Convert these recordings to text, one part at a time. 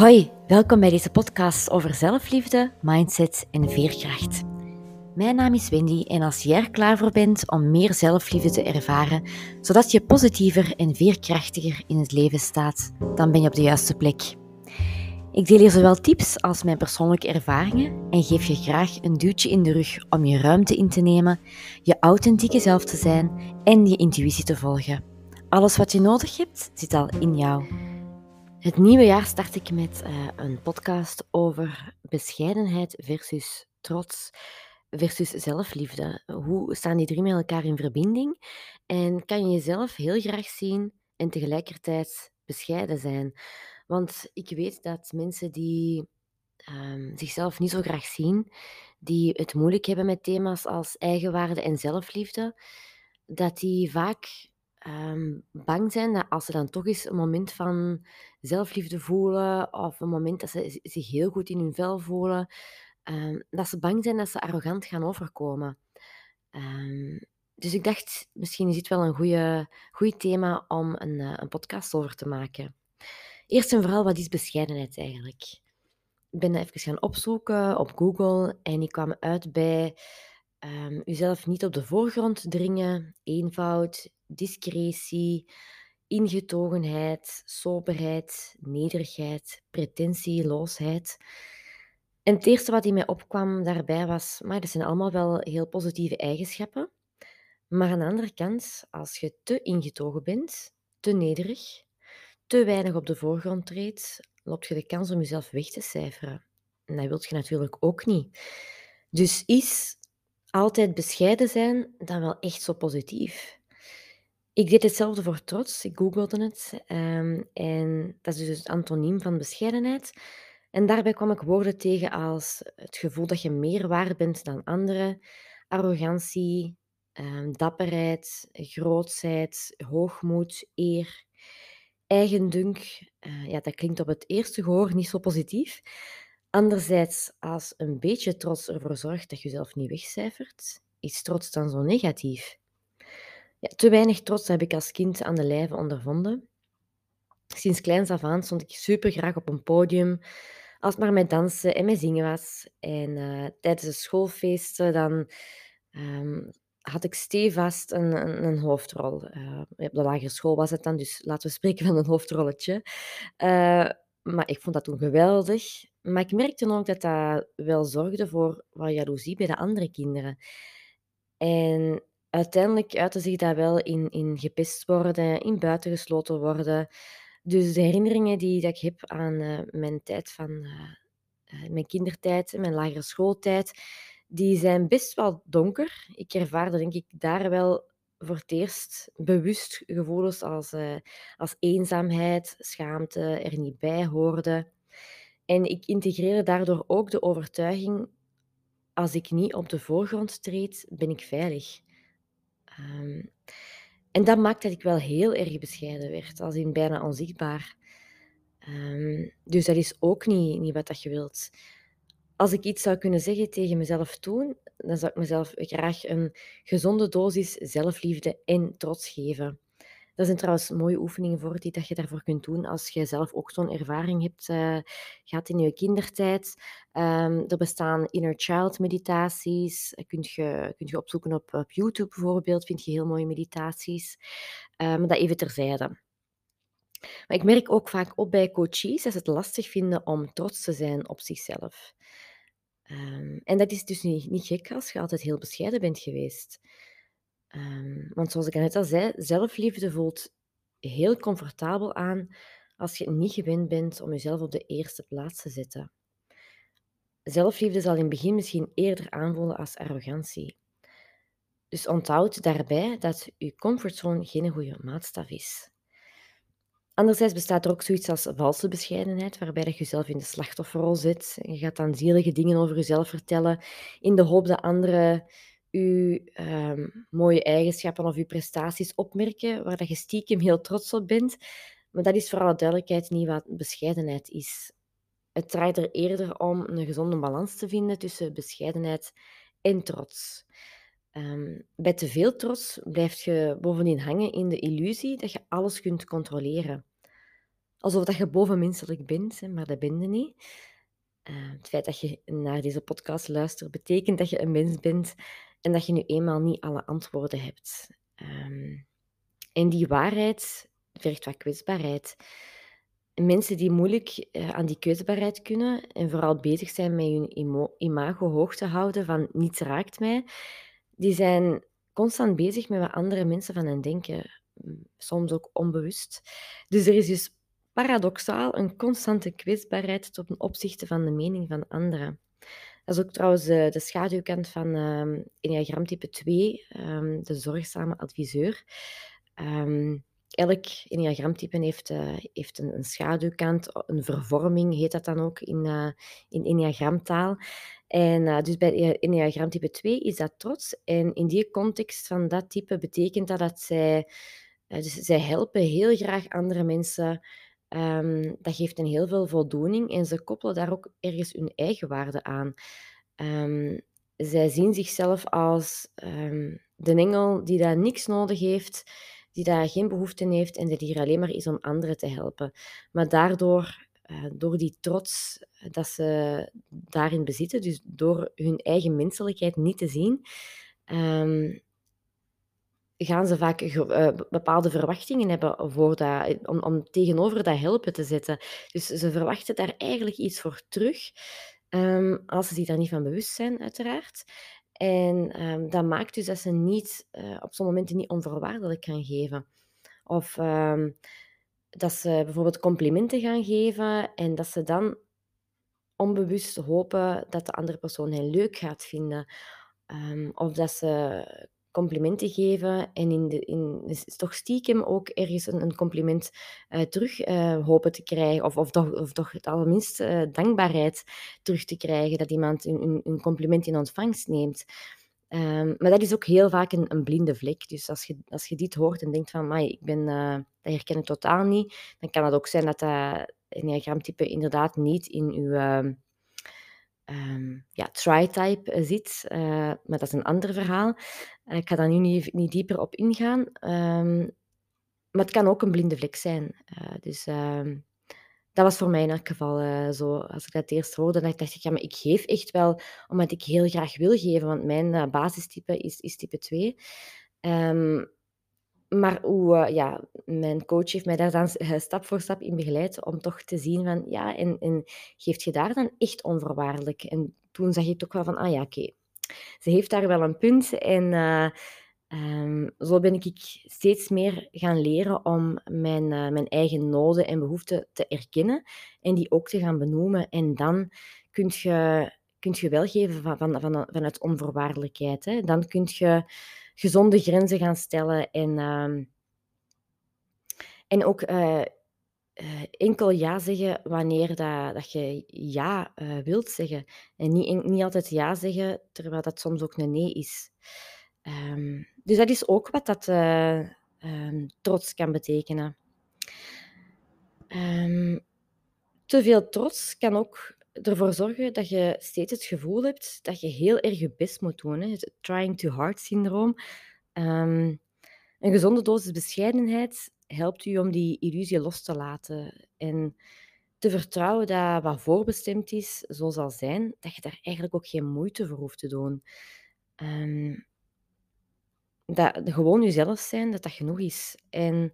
Hoi, welkom bij deze podcast over zelfliefde, mindset en veerkracht. Mijn naam is Wendy en als jij er klaar voor bent om meer zelfliefde te ervaren, zodat je positiever en veerkrachtiger in het leven staat, dan ben je op de juiste plek. Ik deel hier zowel tips als mijn persoonlijke ervaringen en geef je graag een duwtje in de rug om je ruimte in te nemen, je authentieke zelf te zijn en je intuïtie te volgen. Alles wat je nodig hebt, zit al in jou. Het nieuwe jaar start ik met uh, een podcast over bescheidenheid versus trots versus zelfliefde. Hoe staan die drie met elkaar in verbinding? En kan je jezelf heel graag zien en tegelijkertijd bescheiden zijn? Want ik weet dat mensen die um, zichzelf niet zo graag zien, die het moeilijk hebben met thema's als eigenwaarde en zelfliefde, dat die vaak um, bang zijn dat als ze dan toch eens een moment van zelfliefde voelen of een moment dat ze zich heel goed in hun vel voelen, um, dat ze bang zijn dat ze arrogant gaan overkomen. Um, dus ik dacht, misschien is dit wel een goed thema om een, uh, een podcast over te maken. Eerst en vooral, wat is bescheidenheid eigenlijk? Ik ben dat even gaan opzoeken op Google en ik kwam uit bij um, niet op de voorgrond dringen, eenvoud, discretie, ingetogenheid, soberheid, nederigheid, pretentieloosheid. En het eerste wat in mij opkwam daarbij was, maar dat zijn allemaal wel heel positieve eigenschappen. Maar aan de andere kant, als je te ingetogen bent, te nederig, te weinig op de voorgrond treedt, loop je de kans om jezelf weg te cijferen. En dat wil je natuurlijk ook niet. Dus is altijd bescheiden zijn dan wel echt zo positief? Ik deed hetzelfde voor trots. Ik googelde het. Um, en dat is dus het antoniem van bescheidenheid. En daarbij kwam ik woorden tegen als het gevoel dat je meer waard bent dan anderen, arrogantie, um, dapperheid, grootsheid, hoogmoed, eer, eigendunk. Uh, ja, dat klinkt op het eerste gehoor niet zo positief. Anderzijds, als een beetje trots ervoor zorgt dat je jezelf niet wegcijfert, is trots dan zo negatief? Ja, te weinig trots heb ik als kind aan de lijve ondervonden. Sinds kleins af aan stond ik super graag op een podium, als het maar met dansen en met zingen was. En uh, tijdens de schoolfeesten dan um, had ik stevast een, een, een hoofdrol. Uh, op de lagere school was het dan, dus laten we spreken van een hoofdrolletje. Uh, maar ik vond dat toen geweldig. Maar ik merkte ook dat dat wel zorgde voor wat jaloezie bij de andere kinderen. En uiteindelijk uitte zich dat wel in, in gepest worden, in buitengesloten worden. Dus de herinneringen die dat ik heb aan uh, mijn tijd van uh, uh, mijn kindertijd, mijn lagere schooltijd, die zijn best wel donker. Ik ervaarde denk ik daar wel voor het eerst bewust gevoelens als, als eenzaamheid, schaamte, er niet bij hoorde. En ik integreerde daardoor ook de overtuiging, als ik niet op de voorgrond treed, ben ik veilig. Um, en dat maakt dat ik wel heel erg bescheiden werd, als in bijna onzichtbaar. Um, dus dat is ook niet, niet wat dat je wilt. Als ik iets zou kunnen zeggen tegen mezelf toen, dan zou ik mezelf graag een gezonde dosis zelfliefde en trots geven. Dat zijn trouwens mooie oefeningen voor die dat je daarvoor kunt doen als je zelf ook zo'n ervaring hebt uh, gehad in je kindertijd. Um, er bestaan inner child meditaties. Dat kun je, kun je opzoeken op, op YouTube bijvoorbeeld. Vind je heel mooie meditaties. Um, dat even terzijde. Maar ik merk ook vaak op bij coaches dat ze het lastig vinden om trots te zijn op zichzelf. Um, en dat is dus niet, niet gek als je altijd heel bescheiden bent geweest. Um, want zoals ik net al zei, zelfliefde voelt heel comfortabel aan als je niet gewend bent om jezelf op de eerste plaats te zetten. Zelfliefde zal in het begin misschien eerder aanvoelen als arrogantie. Dus onthoud daarbij dat je comfortzone geen goede maatstaf is. Anderzijds bestaat er ook zoiets als valse bescheidenheid, waarbij je jezelf in de slachtofferrol zet. Je gaat dan zielige dingen over jezelf vertellen in de hoop dat anderen uw ehm, mooie eigenschappen of uw prestaties opmerken, waar dat je stiekem heel trots op bent. Maar dat is voor alle duidelijkheid niet wat bescheidenheid is. Het draait er eerder om een gezonde balans te vinden tussen bescheidenheid en trots. Um, bij te veel trots blijf je bovendien hangen in de illusie dat je alles kunt controleren. alsof dat je bovenmenselijk bent, maar dat ben je niet. Uh, het feit dat je naar deze podcast luistert, betekent dat je een mens bent en dat je nu eenmaal niet alle antwoorden hebt. Um, en die waarheid vergt wat kwetsbaarheid. Mensen die moeilijk uh, aan die kwetsbaarheid kunnen en vooral bezig zijn met hun imago hoog te houden van niets raakt mij, die zijn constant bezig met wat andere mensen van hen denken. Soms ook onbewust. Dus er is dus paradoxaal een constante kwetsbaarheid ten opzichte van de mening van anderen. Dat is ook trouwens de, schaduwkant van um, Enneagram type 2, um, ehm, de zorgzame adviseur. Um, elk enneagramtype heeft, uh, heeft een, een, schaduwkant, een vervorming heet dat dan ook in, uh, in enneagramtaal. En uh, dus bij enneagramtype 2 is dat trots. En in die context van dat type betekent dat dat zij, dus zij helpen heel graag andere mensen Um, dat geeft hen heel veel voldoening en ze koppelen daar ook ergens hun eigen waarde aan. Um, zij zien zichzelf als um, de engel die daar niks nodig heeft, die daar geen behoefte heeft en die hier alleen maar is om anderen te helpen. Maar daardoor, uh, door die trots dat ze daarin bezitten, dus door hun eigen menselijkheid niet te zien, gaan ze vaak uh, bepaalde verwachtingen hebben voor dat, om, om tegenover dat helpen te zetten. Dus ze verwachten daar eigenlijk iets voor terug, um, als ze zich daar niet van bewust zijn, uiteraard. En um, dat maakt dus dat ze niet, uh, op zo'n momenten niet onvoorwaardelijk gaan geven. Of um, dat ze bijvoorbeeld complimenten gaan geven en dat ze dan onbewust hopen dat de andere persoon hen leuk gaat vinden. Of dat ze complimenten geven en in de, in, is toch stiekem ook ergens een, een compliment uh, terug uh, hopen te krijgen, of, of, toch, of toch het allerminst uh, dankbaarheid terug te krijgen, dat iemand een, een compliment in ontvangst neemt. Um, maar dat is ook heel vaak een, een, blinde vlek. Dus als je, als je dit hoort en denkt van, ik ben, dat herken ik totaal niet, dan kan het ook zijn dat dat enneagramtype inderdaad niet in uw um, ja, try-type eh, zit. Uh, maar dat is een ander verhaal. Uh, ik ga daar nu niet, niet dieper op ingaan. Um, maar het kan ook een blinde vlek zijn. dus um, dat was voor mij in elk geval zo. Als ik dat eerst hoorde, dan dacht ik, ja, maar ik geef echt wel omdat ik heel graag wil geven. Want mijn basistype is, is type 2. Maar hoe, uh, ja, mijn coach heeft mij daar dan uh, stap voor stap in begeleid om toch te zien van, ja, en, en geeft je daar dan echt onvoorwaardelijk? En toen zag ik ook wel van, ah ja, oké, ze heeft daar wel een punt. En uh, um, zo ben ik steeds meer gaan leren om mijn, mijn eigen noden en behoeften te erkennen en die ook te gaan benoemen. En dan kun je, kun je wel geven van, van, van, vanuit onvoorwaardelijkheid. Hè. Dan kun je gezonde grenzen gaan stellen en, uh, en ook uh, uh, enkel ja zeggen wanneer dat, dat je ja uh, wilt zeggen. En niet, niet altijd ja zeggen, terwijl dat soms ook een nee is. Um, dus dat is ook wat dat um, trots kan betekenen. Te veel trots kan ook ervoor zorgen dat je steeds het gevoel hebt dat je heel erg je best moet doen. Het trying too hard syndroom. Um, een gezonde dosis bescheidenheid helpt u om die illusie los te laten en te vertrouwen dat wat voorbestemd is, zo zal zijn, dat je daar eigenlijk ook geen moeite voor hoeft te doen. Um, dat gewoon jezelf zijn, dat dat genoeg is. En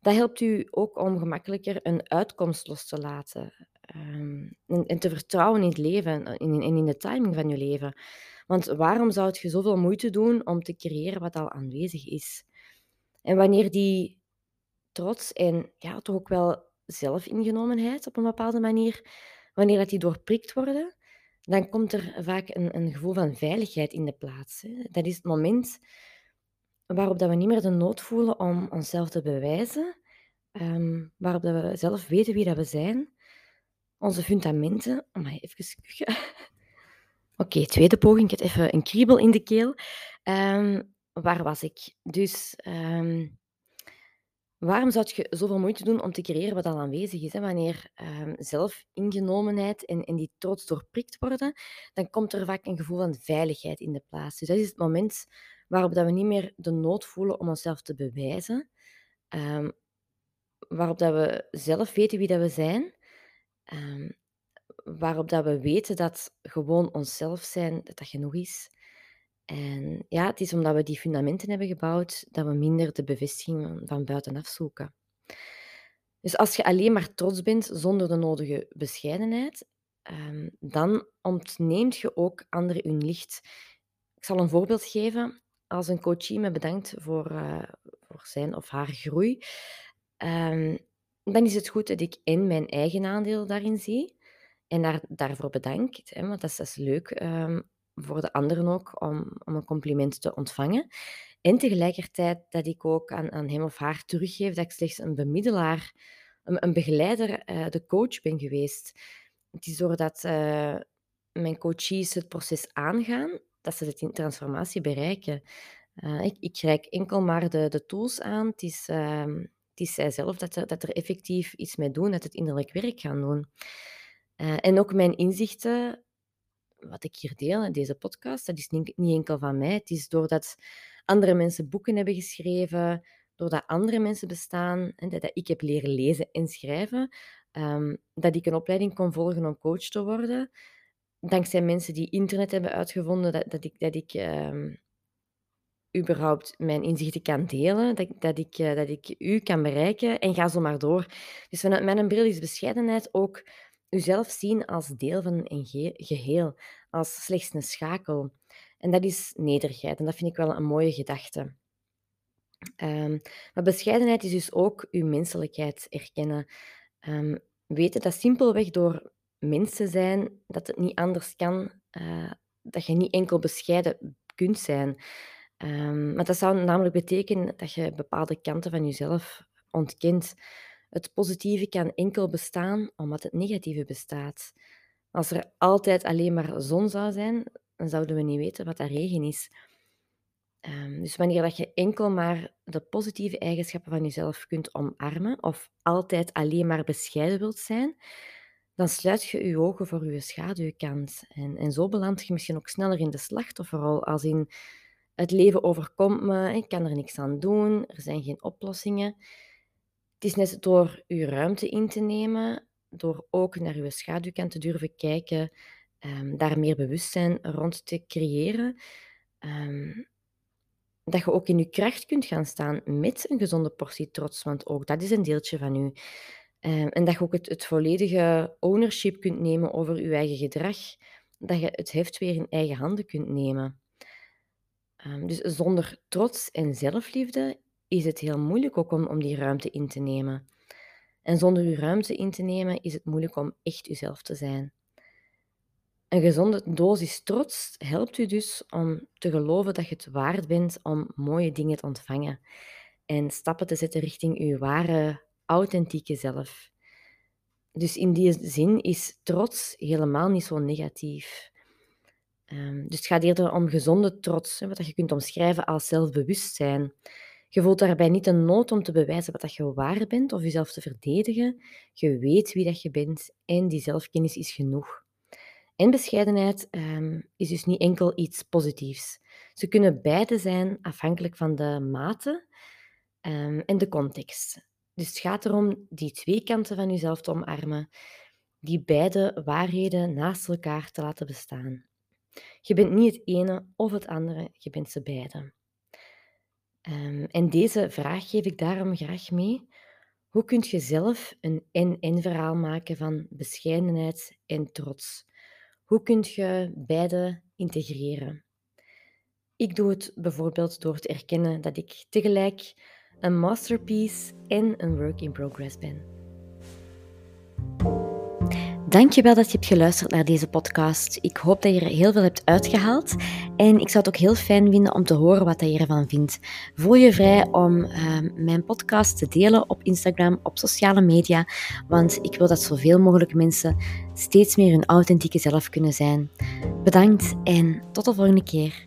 dat helpt u ook om gemakkelijker een uitkomst los te laten. Um, en, te vertrouwen in het leven en in, in, in, de timing van je leven. Want waarom zou je zoveel moeite doen om te creëren wat al aanwezig is? En wanneer die trots en ja, toch ook wel zelfingenomenheid op een bepaalde manier, wanneer dat die doorprikt worden, dan komt er vaak een, een gevoel van veiligheid in de plaats. Hè. Dat is het moment waarop dat we niet meer de nood voelen om onszelf te bewijzen, um, waarop dat we zelf weten wie dat we zijn, onze fundamenten. Oh, even Oké, tweede poging. Ik heb even een kriebel in de keel. Um, waar was ik? Dus um, waarom zou je zoveel moeite doen om te creëren wat al aanwezig is? Hè? Wanneer um, zelfingenomenheid en, en die trots doorprikt worden, dan komt er vaak een gevoel van veiligheid in de plaats. Dus dat is het moment waarop dat we niet meer de nood voelen om onszelf te bewijzen, waarop dat we zelf weten wie dat we zijn, ehm, waarop dat we weten dat gewoon onszelf zijn, dat dat genoeg is. En ja, het is omdat we die fundamenten hebben gebouwd, dat we minder de bevestiging van buitenaf zoeken. Dus als je alleen maar trots bent zonder de nodige bescheidenheid, ehm, dan ontneemt je ook anderen hun licht. Ik zal een voorbeeld geven. Als een coachie me bedankt voor, uh, voor zijn of haar groei, um, dan is het goed dat ik en mijn eigen aandeel daarin zie en daar, daarvoor bedank. Hè, want dat is, leuk um, voor de anderen ook om, om een compliment te ontvangen. En tegelijkertijd dat ik ook aan, aan hem of haar teruggeef dat ik slechts een bemiddelaar, een, een begeleider, uh, de coach ben geweest. Het is doordat uh, mijn coaches het proces aangaan, dat ze de transformatie bereiken. Uh, ik, ik reik enkel maar de, de tools aan. Het is, het is zijzelf dat er, dat er effectief iets mee doen, dat het innerlijk werk gaan doen. Uh, en ook mijn inzichten, wat ik hier deel in deze podcast, dat is niet, enkel van mij. Het is doordat andere mensen boeken hebben geschreven, doordat andere mensen bestaan, en dat, ik heb leren lezen en schrijven, um, dat ik een opleiding kon volgen om coach te worden. Dankzij mensen die internet hebben uitgevonden, dat, dat ik, dat ik um, überhaupt mijn inzichten kan delen, dat, dat, ik, uh, dat ik u kan bereiken en ga zo maar door. Dus vanuit mijn bril is bescheidenheid ook uzelf zien als deel van een geheel, als slechts een schakel. En dat is nederigheid. En dat vind ik wel een mooie gedachte. Um, maar bescheidenheid is dus ook uw menselijkheid erkennen. Um, weten dat simpelweg door mensen zijn, dat het niet anders kan, uh, dat je niet enkel bescheiden kunt zijn. Um, maar dat zou namelijk betekenen dat je bepaalde kanten van jezelf ontkent. Het positieve kan enkel bestaan omdat het negatieve bestaat. Als er altijd alleen maar zon zou zijn, dan zouden we niet weten wat dat regen is. Um, dus wanneer dat je enkel maar de positieve eigenschappen van jezelf kunt omarmen of altijd alleen maar bescheiden wilt zijn, dan sluit je je ogen voor je schaduwkant. En, en zo beland je misschien ook sneller in de slachtofferrol, als in het leven overkomt me, ik kan er niks aan doen, er zijn geen oplossingen. Het is net door je ruimte in te nemen, door ook naar je schaduwkant te durven kijken, um, daar meer bewustzijn rond te creëren, um, dat je ook in je kracht kunt gaan staan met een gezonde portie trots, want ook dat is een deeltje van u. Um, en dat je ook het, het, volledige ownership kunt nemen over je eigen gedrag, dat je het heft weer in eigen handen kunt nemen. Dus zonder trots en zelfliefde is het heel moeilijk ook om, om die ruimte in te nemen. En zonder uw ruimte in te nemen is het moeilijk om echt uzelf te zijn. Een gezonde dosis trots helpt u dus om te geloven dat je het waard bent om mooie dingen te ontvangen en stappen te zetten richting uw ware, authentieke zelf. Dus in die zin is trots helemaal niet zo negatief. Um, dus het gaat eerder om gezonde trots, wat je kunt omschrijven als zelfbewustzijn. Je voelt daarbij niet de nood om te bewijzen wat dat je waar bent of jezelf te verdedigen. Je weet wie dat je bent en die zelfkennis is genoeg. En bescheidenheid um, is dus niet enkel iets positiefs. Ze kunnen beide zijn afhankelijk van de mate um, en de context. Dus het gaat erom die twee kanten van jezelf te omarmen, die beide waarheden naast elkaar te laten bestaan. Je bent niet het ene of het andere, je bent ze beide. Um, en deze vraag geef ik daarom graag mee. Hoe kun je zelf een en-en verhaal maken van bescheidenheid en trots? Hoe kun je beide integreren? Ik doe het bijvoorbeeld door te erkennen dat ik tegelijk een masterpiece en een work in progress ben. Dankjewel dat je hebt geluisterd naar deze podcast. Ik hoop dat je er heel veel hebt uitgehaald. En ik zou het ook heel fijn vinden om te horen wat je ervan vindt. Voel je vrij om uh, mijn podcast te delen op Instagram, op sociale media. Want ik wil dat zoveel mogelijk mensen steeds meer hun authentieke zelf kunnen zijn. Bedankt en tot de volgende keer.